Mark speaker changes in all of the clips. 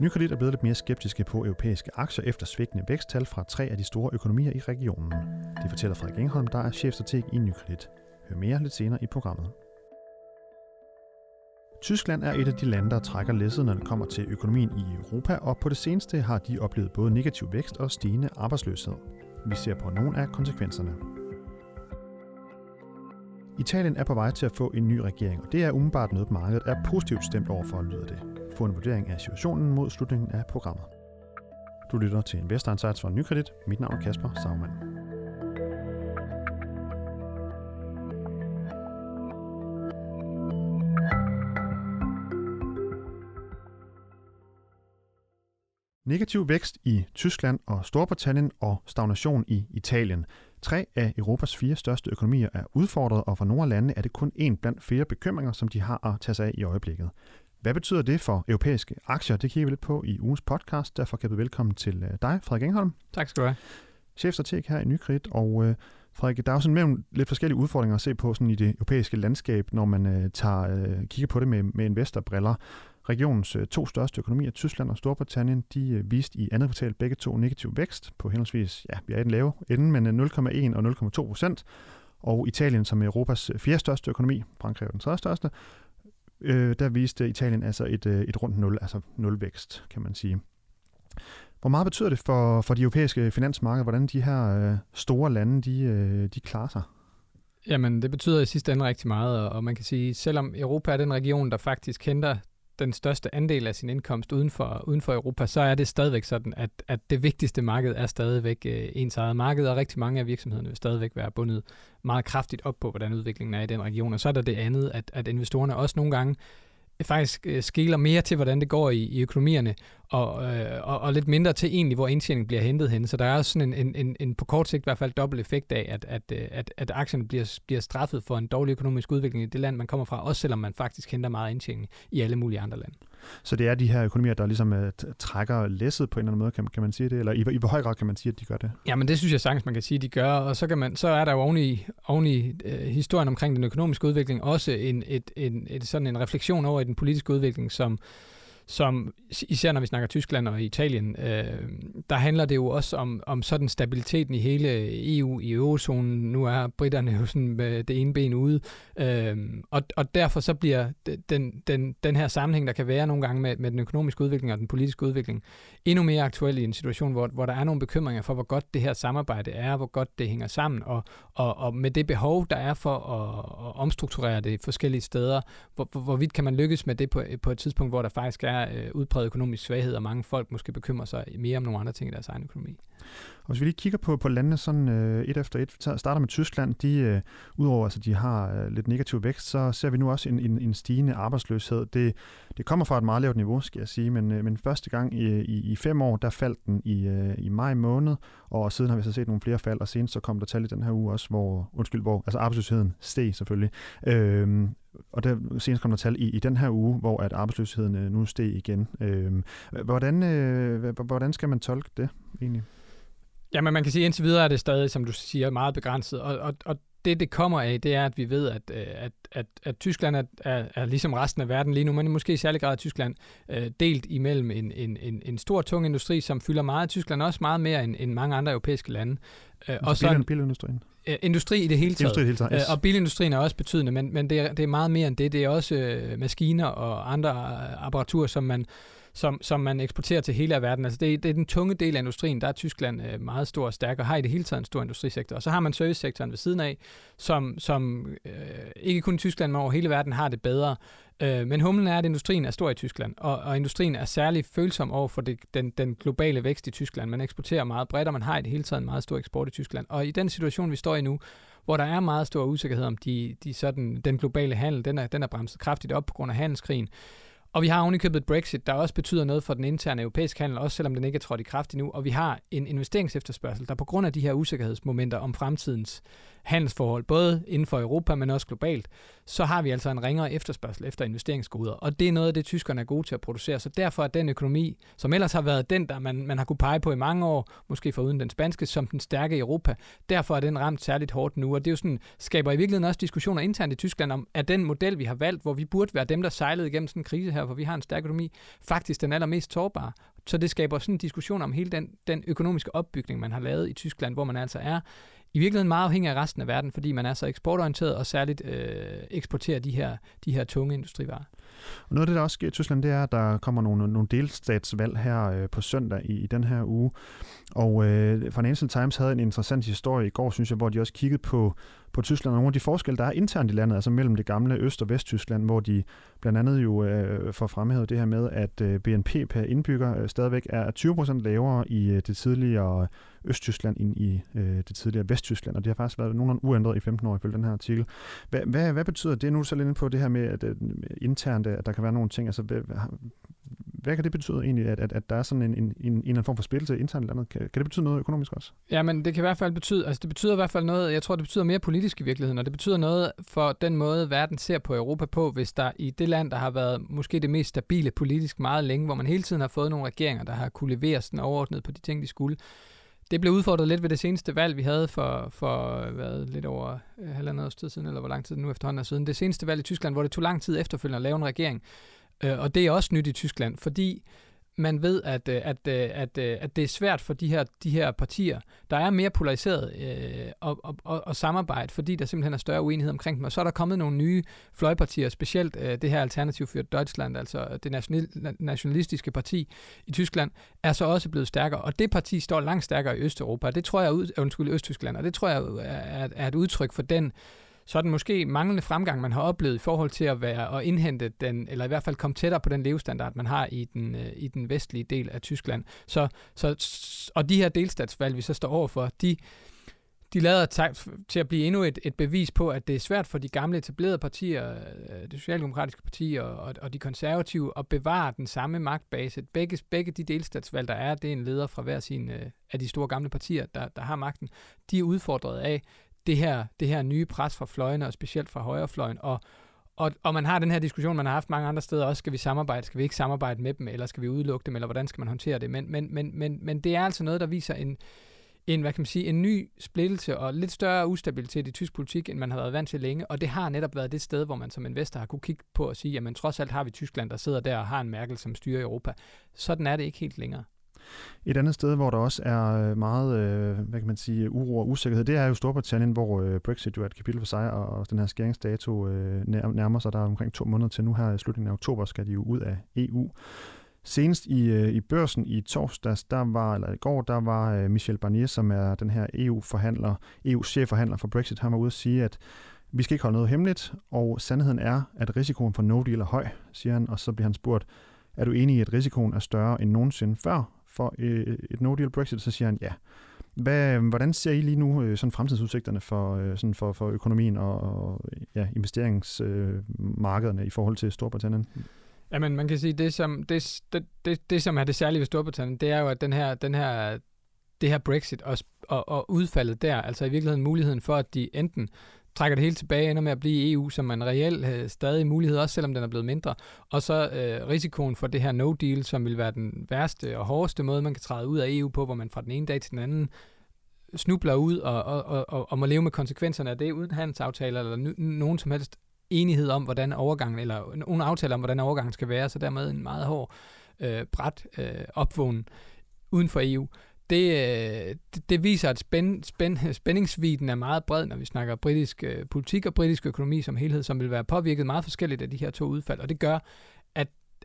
Speaker 1: Nykredit er blevet lidt mere skeptiske på europæiske aktier efter svigtende væksttal fra tre af de store økonomier i regionen. Det fortæller Frederik Engholm, der er chefstrateg i Nykredit. Hør mere lidt senere i programmet. Tyskland er et af de lande, der trækker læsset, når det kommer til økonomien i Europa, og på det seneste har de oplevet både negativ vækst og stigende arbejdsløshed. Vi ser på nogle af konsekvenserne. Italien er på vej til at få en ny regering, og det er umiddelbart noget, markedet er positivt stemt overfor, lyder det. Få en vurdering af situationen mod slutningen af programmet. Du lytter til Investor Insights fra Nykredit. Mit navn er Kasper Sagmann. Negativ vækst i Tyskland og Storbritannien og stagnation i Italien. Tre af Europas fire største økonomier er udfordret, og for nogle af landene er det kun en blandt flere bekymringer, som de har at tage sig af i øjeblikket. Hvad betyder det for europæiske aktier? Det kigger vi lidt på i ugens podcast. Derfor kan vi velkommen til øh, dig, Frederik Engholm.
Speaker 2: Tak skal du have.
Speaker 1: Chefstrateg her i Nykredit, og øh, Frederik, der er jo sådan mellem lidt forskellige udfordringer at se på sådan i det europæiske landskab, når man øh, tager, øh, kigger på det med, med investorbriller. Regionens øh, to største økonomier, Tyskland og Storbritannien, de øh, viste i andet kvartal begge to negativ vækst på henholdsvis, ja, vi er i den lave ende, men 0,1 øh, og 0,2 procent. Og Italien, som er Europas fjerde største økonomi, Frankrig er den tredje største, øh, der viste Italien altså et, øh, et rundt nul, altså nulvækst, kan man sige. Hvor meget betyder det for, for de europæiske finansmarkeder, hvordan de her øh, store lande, de, øh, de klarer sig?
Speaker 2: Jamen, det betyder i sidste ende rigtig meget, og man kan sige, selvom Europa er den region, der faktisk henter den største andel af sin indkomst uden for, uden for Europa, så er det stadigvæk sådan, at, at det vigtigste marked er stadigvæk øh, ens eget marked, og rigtig mange af virksomhederne vil stadigvæk være bundet meget kraftigt op på, hvordan udviklingen er i den region. Og så er der det andet, at, at investorerne også nogle gange faktisk øh, skiller mere til, hvordan det går i, i økonomierne, og, øh, og, og lidt mindre til egentlig, hvor indtjeningen bliver hentet hen. Så der er også sådan en, en, en, en på kort sigt i hvert fald dobbelt effekt af, at, at, øh, at, at aktierne bliver, bliver straffet for en dårlig økonomisk udvikling i det land, man kommer fra, også selvom man faktisk henter meget indtjening i alle mulige andre lande.
Speaker 1: Så det er de her økonomier, der ligesom uh, trækker læsset på en eller anden måde, kan, kan man sige det? Eller i, i hvor høj grad kan man sige, at de gør det?
Speaker 2: Ja, men det synes jeg sagtens, man kan sige, at de gør. Og så, kan man, så er der jo oven i, oven i uh, øh, historien omkring den økonomiske udvikling også en, et, en, et, sådan en refleksion over i den politiske udvikling, som, som især når vi snakker Tyskland og Italien, øh, der handler det jo også om, om sådan stabiliteten i hele EU, i eurozonen. Nu er britterne jo sådan med det ene ben ude, øh, og, og derfor så bliver den, den, den her sammenhæng, der kan være nogle gange med, med den økonomiske udvikling og den politiske udvikling, endnu mere aktuel i en situation, hvor, hvor der er nogle bekymringer for, hvor godt det her samarbejde er, hvor godt det hænger sammen, og, og, og med det behov, der er for at, at omstrukturere det forskellige steder, hvor, hvor, hvorvidt kan man lykkes med det på, på et tidspunkt, hvor der faktisk er er øh, udpræget økonomisk svaghed, og mange folk måske bekymrer sig mere om nogle andre ting i deres egen økonomi.
Speaker 1: Og hvis vi lige kigger på, på landene sådan øh, et efter et, starter med Tyskland, de, øh, udover at altså, de har øh, lidt negativ vækst, så ser vi nu også en, en, en stigende arbejdsløshed. Det, det kommer fra et meget lavt niveau, skal jeg sige, men, øh, men første gang i, i, i fem år, der faldt den i, øh, i maj måned, og siden har vi så set nogle flere fald, og senest så kom der tal i den her uge også, hvor, undskyld, hvor altså arbejdsløsheden steg selvfølgelig. Øh, og der senest kom der tal i, i den her uge, hvor at arbejdsløsheden øh, nu steg igen. Øh, hvordan, øh, hvordan skal man tolke det egentlig?
Speaker 2: Jamen man kan sige, at indtil videre er det stadig, som du siger, meget begrænset. Og, og, og det, det kommer af, det er, at vi ved, at, øh, at, at, at Tyskland er, er, er ligesom resten af verden lige nu, men måske i særlig grad Tyskland, øh, delt imellem en, en, en, en stor, tung industri, som fylder meget. Tyskland også meget mere end, end mange andre europæiske lande.
Speaker 1: Øh, og så bilindustrien?
Speaker 2: Øh, industri i det hele taget.
Speaker 1: Industri i det hele taget, yes.
Speaker 2: øh, og bilindustrien er også betydende, men, men det, er, det er meget mere end det. Det er også øh, maskiner og andre apparaturer, som man som, som man eksporterer til hele af verden. Altså det, det er den tunge del af industrien, der er Tyskland øh, meget stor og stærk, og har i det hele taget en stor industrisektor. Og så har man servicesektoren ved siden af, som, som øh, ikke kun i Tyskland, men over hele verden har det bedre. Øh, men humlen er, at industrien er stor i Tyskland, og, og industrien er særlig følsom over for det, den, den globale vækst i Tyskland. Man eksporterer meget bredt, og man har i det hele taget en meget stor eksport i Tyskland. Og i den situation, vi står i nu, hvor der er meget stor usikkerhed om de, de sådan, den globale handel, den er, den er bremset kraftigt op på grund af handelskrigen, og vi har ovenikøbet Brexit, der også betyder noget for den interne europæiske handel, også selvom den ikke er trådt i kraft endnu. Og vi har en investeringsefterspørgsel, der på grund af de her usikkerhedsmomenter om fremtidens handelsforhold, både inden for Europa, men også globalt, så har vi altså en ringere efterspørgsel efter investeringsgoder. Og det er noget af det, tyskerne er gode til at producere. Så derfor er den økonomi, som ellers har været den, der man, man har kunne pege på i mange år, måske for uden den spanske, som den stærke i Europa, derfor er den ramt særligt hårdt nu. Og det er jo sådan, skaber i virkeligheden også diskussioner internt i Tyskland om, at den model, vi har valgt, hvor vi burde være dem, der sejlede igennem sådan en krise her, hvor vi har en stærk økonomi, faktisk den allermest sårbare. Så det skaber sådan en diskussion om hele den, den økonomiske opbygning, man har lavet i Tyskland, hvor man altså er i virkeligheden meget afhængig af resten af verden, fordi man er så eksportorienteret og særligt øh, eksporterer de her, de her tunge industrivarer.
Speaker 1: Og noget af det, der også sker i Tyskland, det er, at der kommer nogle, nogle delstatsvalg her øh, på søndag i, i den her uge. Og øh, Financial Times havde en interessant historie i går, synes jeg, hvor de også kiggede på, på Tyskland og nogle af de forskelle, der er internt i landet, altså mellem det gamle Øst- og Vesttyskland, hvor de blandt andet jo øh, får fremhævet det her med, at øh, BNP per indbygger øh, stadigvæk er 20% lavere i øh, det tidligere Østtyskland end i øh, det tidligere Vesttyskland, og det har faktisk været nogenlunde uændret i 15 år ifølge den her artikel. Hvad, hvad, hvad betyder det? Nu er du så lidt inde på det her med, at øh, internt, at der kan være nogle ting, altså hvad, hvad kan det betyde egentlig, at, at, at der er sådan en, en, en, en anden form for splittelse internt i landet? Kan, kan det betyde noget økonomisk også?
Speaker 2: Ja, men det kan i hvert fald betyde, altså det betyder i hvert fald noget, jeg tror, det betyder mere politisk i virkeligheden, og det betyder noget for den måde, verden ser på Europa på, hvis der i det land, der har været måske det mest stabile politisk meget længe, hvor man hele tiden har fået nogle regeringer, der har kunne levere sådan overordnet på de ting, de skulle, det blev udfordret lidt ved det seneste valg, vi havde for, for hvad, lidt over øh, halvandet års tid siden, eller hvor lang tid nu efterhånden er siden. Det seneste valg i Tyskland, hvor det tog lang tid efterfølgende at lave en regering. Øh, og det er også nyt i Tyskland, fordi man ved, at, øh, at, øh, at, øh, at, det er svært for de her, de her partier, der er mere polariseret øh, og, og, og, og samarbejde, fordi der simpelthen er større uenighed omkring dem. Og så er der kommet nogle nye fløjpartier, specielt øh, det her Alternativ for Deutschland, altså det national, nationalistiske parti i Tyskland, er så også blevet stærkere. Og det parti står langt stærkere i Østeuropa. Det tror jeg, undskyld, Østtyskland, og det tror jeg er, er et udtryk for den så er den måske manglende fremgang, man har oplevet i forhold til at være og indhente den, eller i hvert fald komme tættere på den levestandard, man har i den, øh, i den vestlige del af Tyskland. Så, så, og de her delstatsvalg, vi så står overfor, de, de lader til at blive endnu et, et bevis på, at det er svært for de gamle etablerede partier, øh, det socialdemokratiske parti og, og, og de konservative, at bevare den samme magtbase. Begge, begge de delstatsvalg, der er, det er en leder fra hver sin øh, af de store gamle partier, der, der har magten. De er udfordret af, det her, det her nye pres fra fløjene, og specielt fra højrefløjen. Og, og, og man har den her diskussion, man har haft mange andre steder også, skal vi samarbejde, skal vi ikke samarbejde med dem, eller skal vi udelukke dem, eller hvordan skal man håndtere det? Men, men, men, men, men det er altså noget, der viser en, en, hvad kan man sige, en ny splittelse og lidt større ustabilitet i tysk politik, end man har været vant til længe, og det har netop været det sted, hvor man som investor har kunne kigge på og sige, jamen trods alt har vi Tyskland, der sidder der og har en Merkel, som styrer Europa. Sådan er det ikke helt længere.
Speaker 1: Et andet sted, hvor der også er øh, meget, øh, hvad kan man sige, uro og usikkerhed, det er jo Storbritannien, hvor øh, Brexit jo er et kapitel for sig, og den her skæringsdato øh, nærmer sig. Der er omkring to måneder til nu her i slutningen af oktober, skal de jo ud af EU. Senest i, øh, i børsen i torsdags, der var, eller i går, der var Michel Barnier, som er den her EU-forhandler, EU-chefforhandler for Brexit, han var ude at sige, at vi skal ikke holde noget hemmeligt, og sandheden er, at risikoen for no deal er høj, siger han, og så bliver han spurgt, er du enig i, at risikoen er større end nogensinde før for øh, et no-deal Brexit, så siger han ja. Hvad, øh, hvordan ser I lige nu øh, sådan fremtidsudsigterne for, øh, sådan for, for økonomien og, og ja, investeringsmarkederne øh, i forhold til Storbritannien?
Speaker 2: Jamen, man kan sige, det som, det, det, det, det, som er det særlige ved Storbritannien, det er jo, at den her, den her, det her Brexit og, og, og udfaldet der, altså i virkeligheden muligheden for, at de enten trækker det hele tilbage, ender med at blive i EU, som man reelt øh, stadig mulighed, også selvom den er blevet mindre. Og så øh, risikoen for det her no-deal, som vil være den værste og hårdeste måde, man kan træde ud af EU på, hvor man fra den ene dag til den anden snubler ud og, og, og, og må leve med konsekvenserne af det, uden handelsaftaler eller n- nogen som helst enighed om, hvordan overgangen, eller nogen aftale om, hvordan overgangen skal være, så dermed en meget hård, øh, bræt øh, opvågen uden for EU det, øh, det, det viser, at spænd, spænd, spændingsviden er meget bred, når vi snakker britisk øh, politik og britisk økonomi som helhed, som vil være påvirket meget forskelligt af de her to udfald. Og det gør,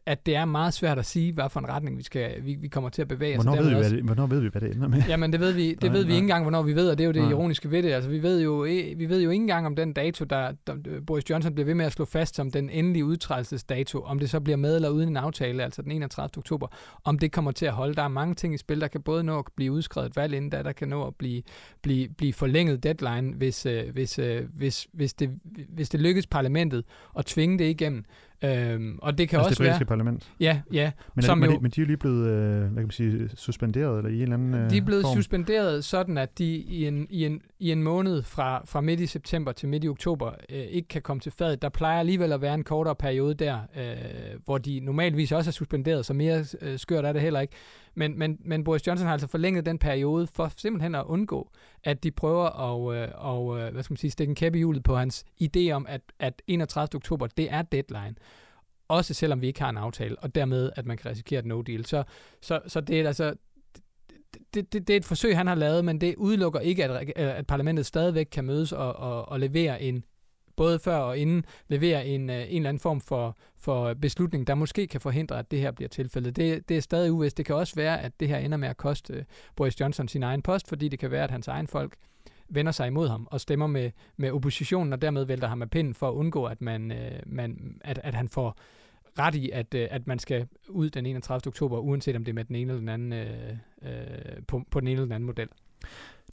Speaker 2: at det er meget svært at sige, hvad for en retning vi, skal, vi, vi kommer til at bevæge
Speaker 1: hvornår os. Ved vi, også, det, hvornår ved vi, hvad det ender med?
Speaker 2: Jamen, det ved vi, det nej, ved vi nej. ikke engang, hvornår vi ved, og det er jo det nej. ironiske ved det. Altså, vi ved jo, vi ved jo ikke engang om den dato, der, der Boris Johnson bliver ved med at slå fast som den endelige udtrædelsesdato, om det så bliver med eller uden en aftale, altså den 31. oktober, om det kommer til at holde. Der er mange ting i spil, der kan både nå at blive udskrevet valg inden da, der kan nå at blive, blive, blive forlænget deadline, hvis, øh, hvis, øh, hvis, hvis, det, hvis det lykkes parlamentet at tvinge det igennem. Øhm, og det kan
Speaker 1: altså
Speaker 2: også
Speaker 1: det være... parlament?
Speaker 2: Ja, ja.
Speaker 1: Men, som er, jo, men de er jo lige blevet, øh, hvad kan man sige, suspenderet, eller i en eller anden øh,
Speaker 2: De er blevet
Speaker 1: form.
Speaker 2: suspenderet, sådan at de i en, i en, i en måned fra, fra midt i september til midt i oktober øh, ikke kan komme til fadet. Der plejer alligevel at være en kortere periode der, øh, hvor de normalvis også er suspenderet, så mere øh, skørt er det heller ikke. Men, men, men Boris Johnson har altså forlænget den periode for simpelthen at undgå, at de prøver at øh, og, øh, hvad skal man sige, stikke en kæppe i hjulet på hans idé om, at, at 31. oktober, det er deadline. også selvom vi ikke har en aftale, og dermed, at man kan risikere et no-deal. Så, så, så det er altså det, det, det er et forsøg, han har lavet, men det udelukker ikke, at, at parlamentet stadigvæk kan mødes og, og, og levere en, både før og inden, leverer en, øh, en eller anden form for, for beslutning, der måske kan forhindre, at det her bliver tilfældet. Det, det er stadig uvist. Det kan også være, at det her ender med at koste øh, Boris Johnson sin egen post, fordi det kan være, at hans egen folk vender sig imod ham og stemmer med, med oppositionen, og dermed vælter ham af pinden for at undgå, at, man, øh, man, at, at han får ret i, at, øh, at man skal ud den 31. oktober, uanset om det er med den ene eller den anden, øh, øh, på, på den ene eller den anden model.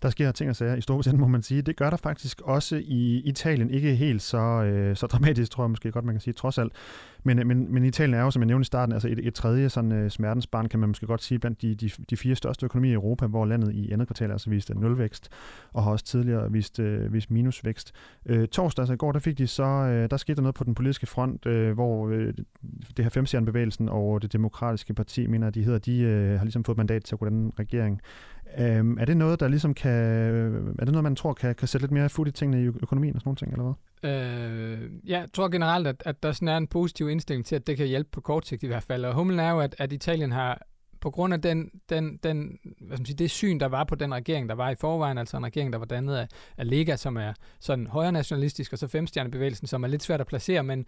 Speaker 1: Der sker ting og sager i Storbritannien, må man sige. Det gør der faktisk også i Italien. Ikke helt så, øh, så dramatisk, tror jeg måske godt, man kan sige, trods alt. Men, øh, men, men Italien er jo, som jeg nævnte i starten, altså et, et tredje sådan, øh, smertensbarn, kan man måske godt sige, blandt de, de, de fire største økonomier i Europa, hvor landet i andet kvartal altså viste nulvækst, og har også tidligere vist, øh, vist minusvækst. Øh, torsdag, altså i går, der fik de så, øh, der skete der noget på den politiske front, øh, hvor øh, det her femstjernebevægelsen og det demokratiske parti, mener de hedder, de øh, har ligesom fået mandat til at gå den regering. Øhm, er det noget, der ligesom kan, er det noget, man tror kan, kan sætte lidt mere fod i tingene i økonomien og sådan nogle ting, eller hvad?
Speaker 2: Øh, jeg tror generelt, at, at der sådan er en positiv indstilling til, at det kan hjælpe på kort sigt i hvert fald. Og humlen er jo, at, at Italien har på grund af den, den, den, hvad skal man sige, det syn, der var på den regering, der var i forvejen, altså en regering, der var dannet af, af Lega, som er sådan højre nationalistisk, og så femstjernebevægelsen, som er lidt svært at placere, men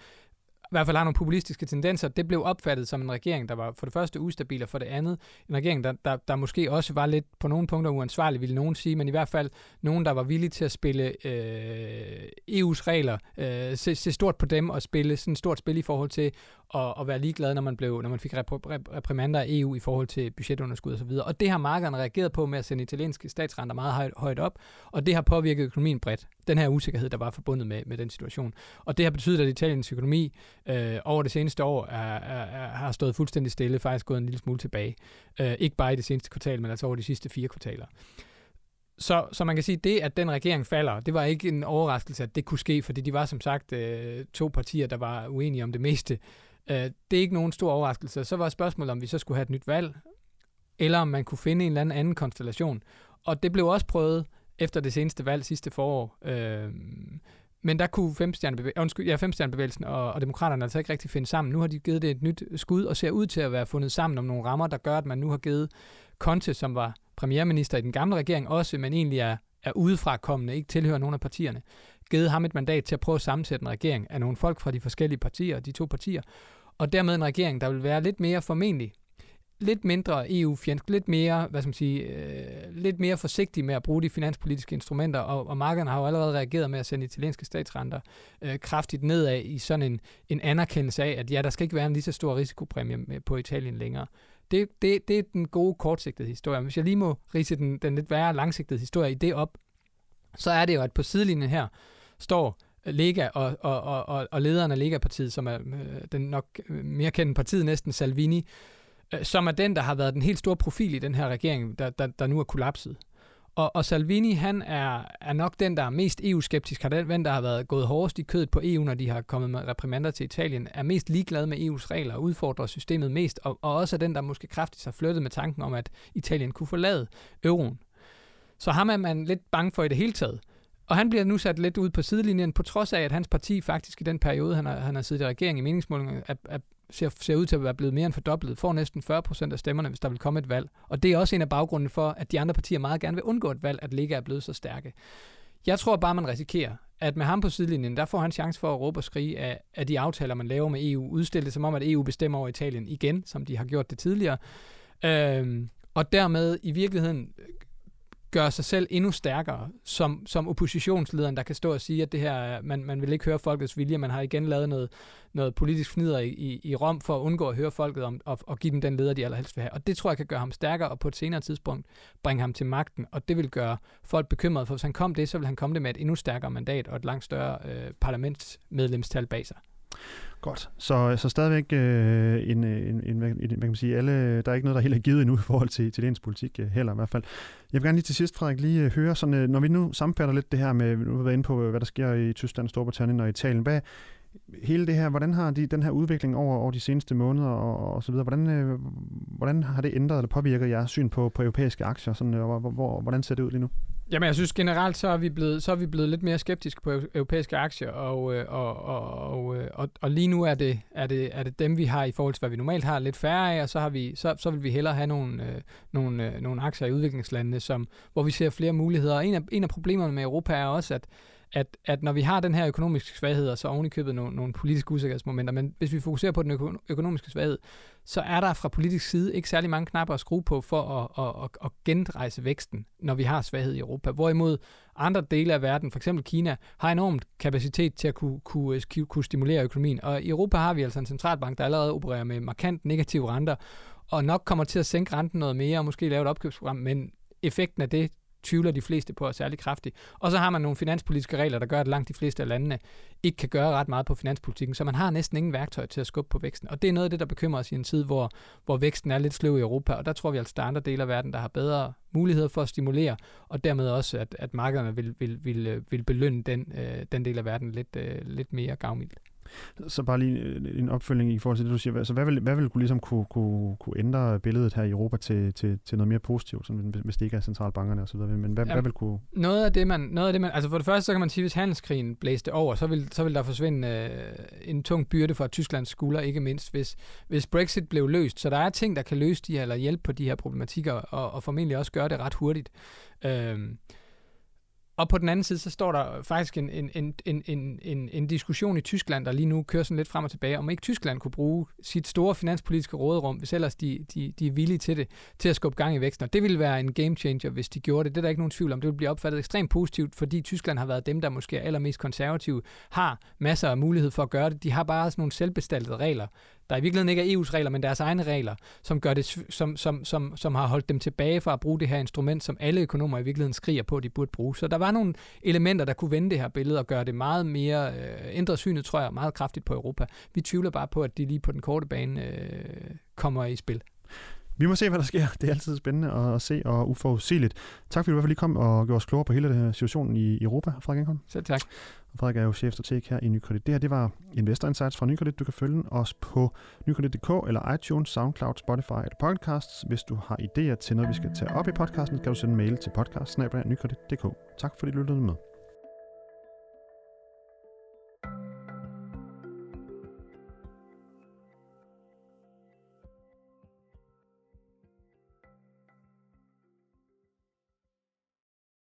Speaker 2: i hvert fald har nogle populistiske tendenser, det blev opfattet som en regering, der var for det første ustabil, og for det andet en regering, der, der, der måske også var lidt på nogle punkter uansvarlig, ville nogen sige, men i hvert fald nogen, der var villige til at spille øh, EU's regler, øh, se, se stort på dem og spille sådan et stort spil i forhold til at, at være ligeglad, når man, blev, når man fik rep- rep- reprimander af EU i forhold til budgetunderskud osv. Og, og det har markederne reageret på med at sende italienske statsrenter meget højt, højt op, og det har påvirket økonomien bredt. Den her usikkerhed, der var forbundet med, med den situation. Og det har betydet, at Italiens økonomi øh, over det seneste år er, er, er, har stået fuldstændig stille, faktisk gået en lille smule tilbage. Øh, ikke bare i det seneste kvartal, men altså over de sidste fire kvartaler. Så, så man kan sige, at det, at den regering falder, det var ikke en overraskelse, at det kunne ske, fordi de var som sagt øh, to partier, der var uenige om det meste. Øh, det er ikke nogen stor overraskelse. Så var spørgsmålet, om vi så skulle have et nyt valg, eller om man kunne finde en eller anden anden konstellation. Og det blev også prøvet efter det seneste valg sidste forår. Øh, men der kunne femstjernebevægelsen, undskyld, ja, femstjernebevægelsen og, og demokraterne altså ikke rigtig finde sammen. Nu har de givet det et nyt skud og ser ud til at være fundet sammen om nogle rammer, der gør, at man nu har givet Conte, som var premierminister i den gamle regering også, men egentlig er, er udefrakommende, ikke tilhører nogen af partierne, givet ham et mandat til at prøve at sammensætte en regering af nogle folk fra de forskellige partier, de to partier, og dermed en regering, der vil være lidt mere formentlig lidt mindre EU-fjendsk, lidt mere, hvad skal man sige, øh, lidt mere forsigtig med at bruge de finanspolitiske instrumenter, og, og markederne har jo allerede reageret med at sende italienske statsrenter øh, kraftigt nedad i sådan en, en anerkendelse af, at ja, der skal ikke være en lige så stor risikopræmie med, på Italien længere. Det, det, det er den gode kortsigtede historie. Hvis jeg lige må rise den, den lidt værre langsigtede historie i det op, så er det jo, at på sidelinjen her står Lega og, og, og, og lederen af Lega-partiet, som er øh, den nok øh, mere kendte partiet næsten, Salvini, øh, som er den, der har været den helt store profil i den her regering, der, der, der nu er kollapset. Og, og Salvini, han er, er nok den, der er mest EU-skeptisk, har den, der har været gået hårdest i kødet på EU, når de har kommet med reprimander til Italien, er mest ligeglad med EU's regler og udfordrer systemet mest, og, og også er den, der måske kraftigt har flyttet med tanken om, at Italien kunne forlade euroen. Så ham er man lidt bange for i det hele taget. Og han bliver nu sat lidt ud på sidelinjen, på trods af, at hans parti faktisk i den periode, han har, han har siddet i regeringen i meningsmålingen, er, er, ser, ser ud til at være blevet mere end fordoblet, får næsten 40 procent af stemmerne, hvis der vil komme et valg. Og det er også en af baggrunden for, at de andre partier meget gerne vil undgå et valg, at Lega er blevet så stærke. Jeg tror bare, man risikerer, at med ham på sidelinjen, der får han chance for at råbe og skrige af, af de aftaler, man laver med EU. Udstille det som om, at EU bestemmer over Italien igen, som de har gjort det tidligere. Øhm, og dermed i virkeligheden gøre sig selv endnu stærkere som, som oppositionslederen, der kan stå og sige, at det her, øh, man, man vil ikke høre folkets vilje, man har igen lavet noget, noget politisk fnider i, i, i Rom for at undgå at høre folket om, og, og give dem den leder, de allerhelst vil have. Og det tror jeg kan gøre ham stærkere, og på et senere tidspunkt bringe ham til magten, og det vil gøre folk bekymrede, for hvis han kom det, så vil han komme det med et endnu stærkere mandat og et langt større øh, parlamentsmedlemstal bag sig.
Speaker 1: Godt. Så, øh, så stadigvæk øh, en, øh, en, en, en, hvad kan man sige, alle, der er ikke noget, der helt er givet endnu i forhold til, til dansk politik øh, heller i hvert fald. Jeg vil gerne lige til sidst, Frederik, lige øh, høre, sådan, øh, når vi nu sammenfatter lidt det her med, nu har vi været inde på, hvad der sker i Tyskland, Storbritannien og Italien. Hvad, hele det her, hvordan har de, den her udvikling over, over de seneste måneder og, og så videre, hvordan, øh, hvordan har det ændret eller påvirket jeres syn på, på europæiske aktier? Sådan, og, hvor, hvor, hvordan ser det ud lige nu?
Speaker 2: Jamen, jeg synes generelt, så er vi blevet, så er vi blevet lidt mere skeptiske på europæiske aktier, og, øh, og, og, og, øh, og, og lige nu er det, er, det, er det dem, vi har i forhold til, hvad vi normalt har lidt færre af, og så, har vi, så, så vil vi hellere have nogle, øh, nogle, øh, nogle aktier i udviklingslandene, som, hvor vi ser flere muligheder. En af, en af problemerne med Europa er også, at at, at når vi har den her økonomiske svaghed, og så ovenikøbet købet nogle, nogle politiske usikkerhedsmomenter, men hvis vi fokuserer på den økonomiske svaghed, så er der fra politisk side ikke særlig mange knapper at skrue på for at, at, at, at genrejse væksten, når vi har svaghed i Europa. Hvorimod andre dele af verden, f.eks. Kina, har enormt kapacitet til at kunne, kunne, kunne stimulere økonomien. Og i Europa har vi altså en centralbank, der allerede opererer med markant negative renter, og nok kommer til at sænke renten noget mere, og måske lave et opkøbsprogram, men effekten af det tvivler de fleste på er særlig kraftig. Og så har man nogle finanspolitiske regler, der gør, at langt de fleste af landene ikke kan gøre ret meget på finanspolitikken, så man har næsten ingen værktøj til at skubbe på væksten. Og det er noget af det, der bekymrer os i en tid, hvor, hvor væksten er lidt sløv i Europa, og der tror vi altså, der er andre dele af verden, der har bedre muligheder for at stimulere, og dermed også, at, at markederne vil, vil, vil, øh, vil belønne den, øh, den del af verden lidt, øh, lidt mere gavmildt.
Speaker 1: Så bare lige øh, en opfølging i forhold til det, du siger. Altså, hvad vil, hvad vil kunne, ligesom kunne, kunne, kunne ændre billedet her i Europa til, til, til noget mere positivt, sådan, hvis det ikke er centralbankerne osv.? Men hvad, Jamen, hvad vil kunne...
Speaker 2: Noget af, det, man, noget af det, man... Altså for det første, så kan man sige, hvis handelskrigen blæste over, så vil, så vil der forsvinde øh, en tung byrde for Tysklands skulder, ikke mindst hvis, hvis Brexit blev løst. Så der er ting, der kan løse de her, eller hjælpe på de her problematikker, og, og formentlig også gøre det ret hurtigt. Øh, og på den anden side, så står der faktisk en, en, en, en, en, en diskussion i Tyskland, der lige nu kører sådan lidt frem og tilbage, om ikke Tyskland kunne bruge sit store finanspolitiske råderum, hvis ellers de, de, de er villige til det, til at skubbe gang i væksten. Og det ville være en game changer, hvis de gjorde det. Det er der ikke nogen tvivl om. Det ville blive opfattet ekstremt positivt, fordi Tyskland har været dem, der måske er allermest konservative, har masser af mulighed for at gøre det. De har bare sådan nogle selvbestaltede regler, der i virkeligheden ikke er EU's regler, men deres egne regler, som, gør det, som, som, som, som har holdt dem tilbage fra at bruge det her instrument, som alle økonomer i virkeligheden skriger på, at de burde bruge. Så der var nogle elementer, der kunne vende det her billede og gøre det meget mere øh, ændre synet, tror jeg, meget kraftigt på Europa. Vi tvivler bare på, at de lige på den korte bane øh, kommer i spil.
Speaker 1: Vi må se, hvad der sker. Det er altid spændende at se og uforudsigeligt. Tak fordi du i hvert fald lige kom og gjorde os klogere på hele den her situationen i Europa, Frederik Engholm.
Speaker 2: Selv tak.
Speaker 1: Frederik er jo chefstrateg her i Nykredit. Det her, det var Investor Insights fra Nykredit. Du kan følge os på nykredit.dk eller iTunes, SoundCloud, Spotify eller Podcasts. Hvis du har idéer til noget, vi skal tage op i podcasten, kan du sende en mail til podcast Tak fordi du lyttede med.